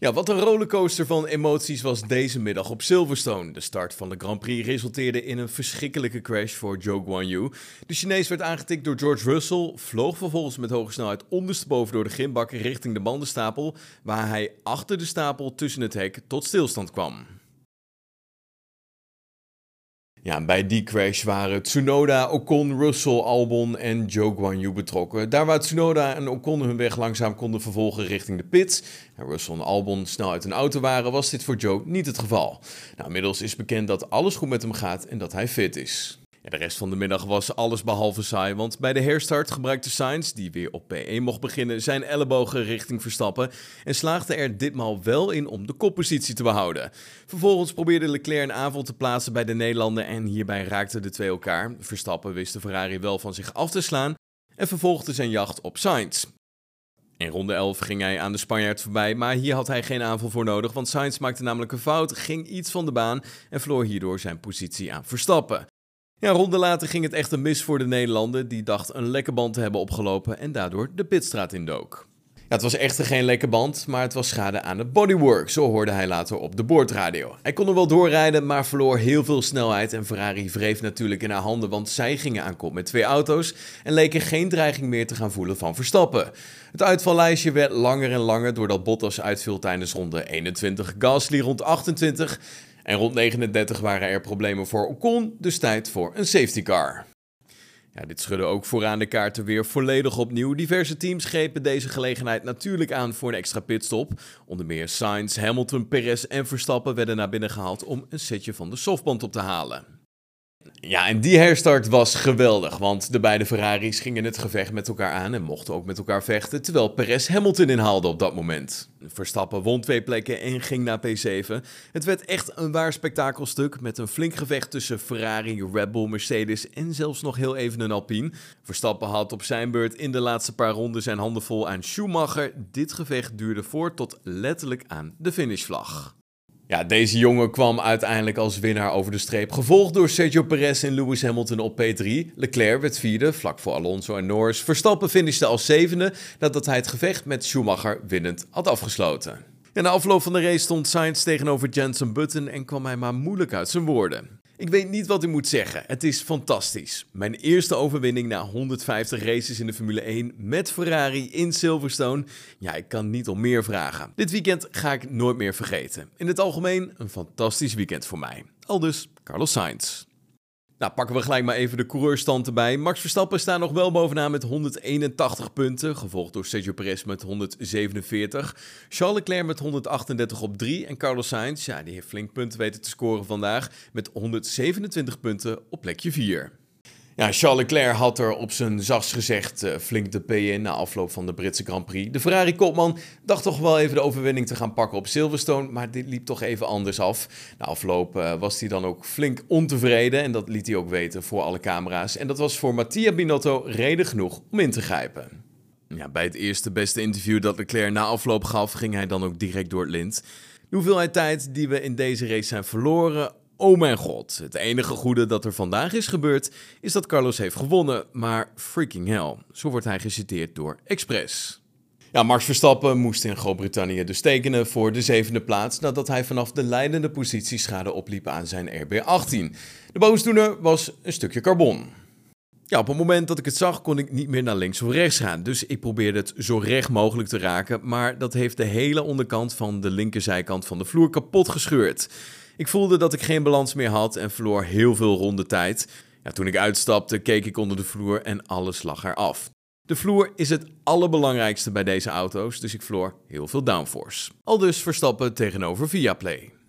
Ja, wat een rollercoaster van emoties was deze middag op Silverstone. De start van de Grand Prix resulteerde in een verschrikkelijke crash voor Zhou Guanyu. De Chinees werd aangetikt door George Russell, vloog vervolgens met hoge snelheid ondersteboven door de gymbakken richting de bandenstapel, waar hij achter de stapel tussen het hek tot stilstand kwam. Ja, bij die crash waren Tsunoda, Ocon, Russell, Albon en Joe Guanyu betrokken. Daar waar Tsunoda en Ocon hun weg langzaam konden vervolgen richting de pits en Russell en Albon snel uit een auto waren, was dit voor Joe niet het geval. Nou, inmiddels is bekend dat alles goed met hem gaat en dat hij fit is. De rest van de middag was alles behalve saai, want bij de herstart gebruikte Sainz, die weer op P1 mocht beginnen, zijn ellebogen richting Verstappen en slaagde er ditmaal wel in om de koppositie te behouden. Vervolgens probeerde Leclerc een aanval te plaatsen bij de Nederlander en hierbij raakten de twee elkaar. Verstappen wist de Ferrari wel van zich af te slaan en vervolgde zijn jacht op Sainz. In ronde 11 ging hij aan de Spanjaard voorbij, maar hier had hij geen aanval voor nodig, want Sainz maakte namelijk een fout, ging iets van de baan en verloor hierdoor zijn positie aan Verstappen. Ja, ronde later ging het echt een mis voor de Nederlander. Die dacht een lekke band te hebben opgelopen en daardoor de pitstraat indook. Ja, het was echter geen lekke band, maar het was schade aan het bodywork, zo hoorde hij later op de boordradio. Hij kon er wel doorrijden, maar verloor heel veel snelheid en Ferrari wreef natuurlijk in haar handen, want zij gingen aan kop met twee auto's en leken geen dreiging meer te gaan voelen van Verstappen. Het uitvallijstje werd langer en langer doordat Bottas uitviel tijdens ronde 21, Gasly rond 28 en rond 39 waren er problemen voor Ocon, dus tijd voor een safety car. Ja, dit schudde ook vooraan de kaarten weer volledig opnieuw. Diverse teams grepen deze gelegenheid natuurlijk aan voor een extra pitstop. Onder meer Sainz, Hamilton, Perez en Verstappen werden naar binnen gehaald om een setje van de softband op te halen. Ja, en die herstart was geweldig, want de beide Ferraris gingen het gevecht met elkaar aan en mochten ook met elkaar vechten, terwijl Perez Hamilton inhaalde op dat moment. Verstappen won twee plekken en ging naar P7. Het werd echt een waar spektakelstuk met een flink gevecht tussen Ferrari, Red Bull, Mercedes en zelfs nog heel even een Alpine. Verstappen had op zijn beurt in de laatste paar ronden zijn handen vol aan Schumacher. Dit gevecht duurde voort tot letterlijk aan de finishvlag. Ja, deze jongen kwam uiteindelijk als winnaar over de streep, gevolgd door Sergio Perez en Lewis Hamilton op P3. Leclerc werd vierde, vlak voor Alonso en Norris. Verstappen finishte als zevende, nadat hij het gevecht met Schumacher winnend had afgesloten. In de afloop van de race stond Sainz tegenover Jensen Button en kwam hij maar moeilijk uit zijn woorden. Ik weet niet wat ik moet zeggen. Het is fantastisch. Mijn eerste overwinning na 150 races in de Formule 1 met Ferrari in Silverstone. Ja, ik kan niet om meer vragen. Dit weekend ga ik nooit meer vergeten. In het algemeen een fantastisch weekend voor mij. Aldus Carlos Sainz. Nou, pakken we gelijk maar even de coureurstand erbij. Max Verstappen staat nog wel bovenaan met 181 punten, gevolgd door Sergio Perez met 147. Charles Leclerc met 138 op 3 en Carlos Sainz, ja, die heeft flink punten weten te scoren vandaag met 127 punten op plekje 4. Ja, Charles Leclerc had er op zijn zachts gezegd uh, flink de P in na afloop van de Britse Grand Prix. De Ferrari-kopman dacht toch wel even de overwinning te gaan pakken op Silverstone, maar dit liep toch even anders af. Na afloop uh, was hij dan ook flink ontevreden en dat liet hij ook weten voor alle camera's. En dat was voor Mattia Binotto reden genoeg om in te grijpen. Ja, bij het eerste beste interview dat Leclerc na afloop gaf, ging hij dan ook direct door het lint. De hoeveelheid tijd die we in deze race zijn verloren, Oh mijn god, het enige goede dat er vandaag is gebeurd is dat Carlos heeft gewonnen, maar freaking hell. Zo wordt hij geciteerd door Express. Ja, Max Verstappen moest in Groot-Brittannië dus tekenen voor de zevende plaats nadat hij vanaf de leidende positie schade opliep aan zijn RB18. De boosdoener was een stukje carbon. Ja, op het moment dat ik het zag kon ik niet meer naar links of rechts gaan, dus ik probeerde het zo recht mogelijk te raken, maar dat heeft de hele onderkant van de linkerzijkant van de vloer kapot gescheurd. Ik voelde dat ik geen balans meer had en verloor heel veel ronde tijd. Ja, toen ik uitstapte, keek ik onder de vloer en alles lag eraf. De vloer is het allerbelangrijkste bij deze auto's, dus ik verloor heel veel downforce. Al dus Verstappen tegenover Viaplay.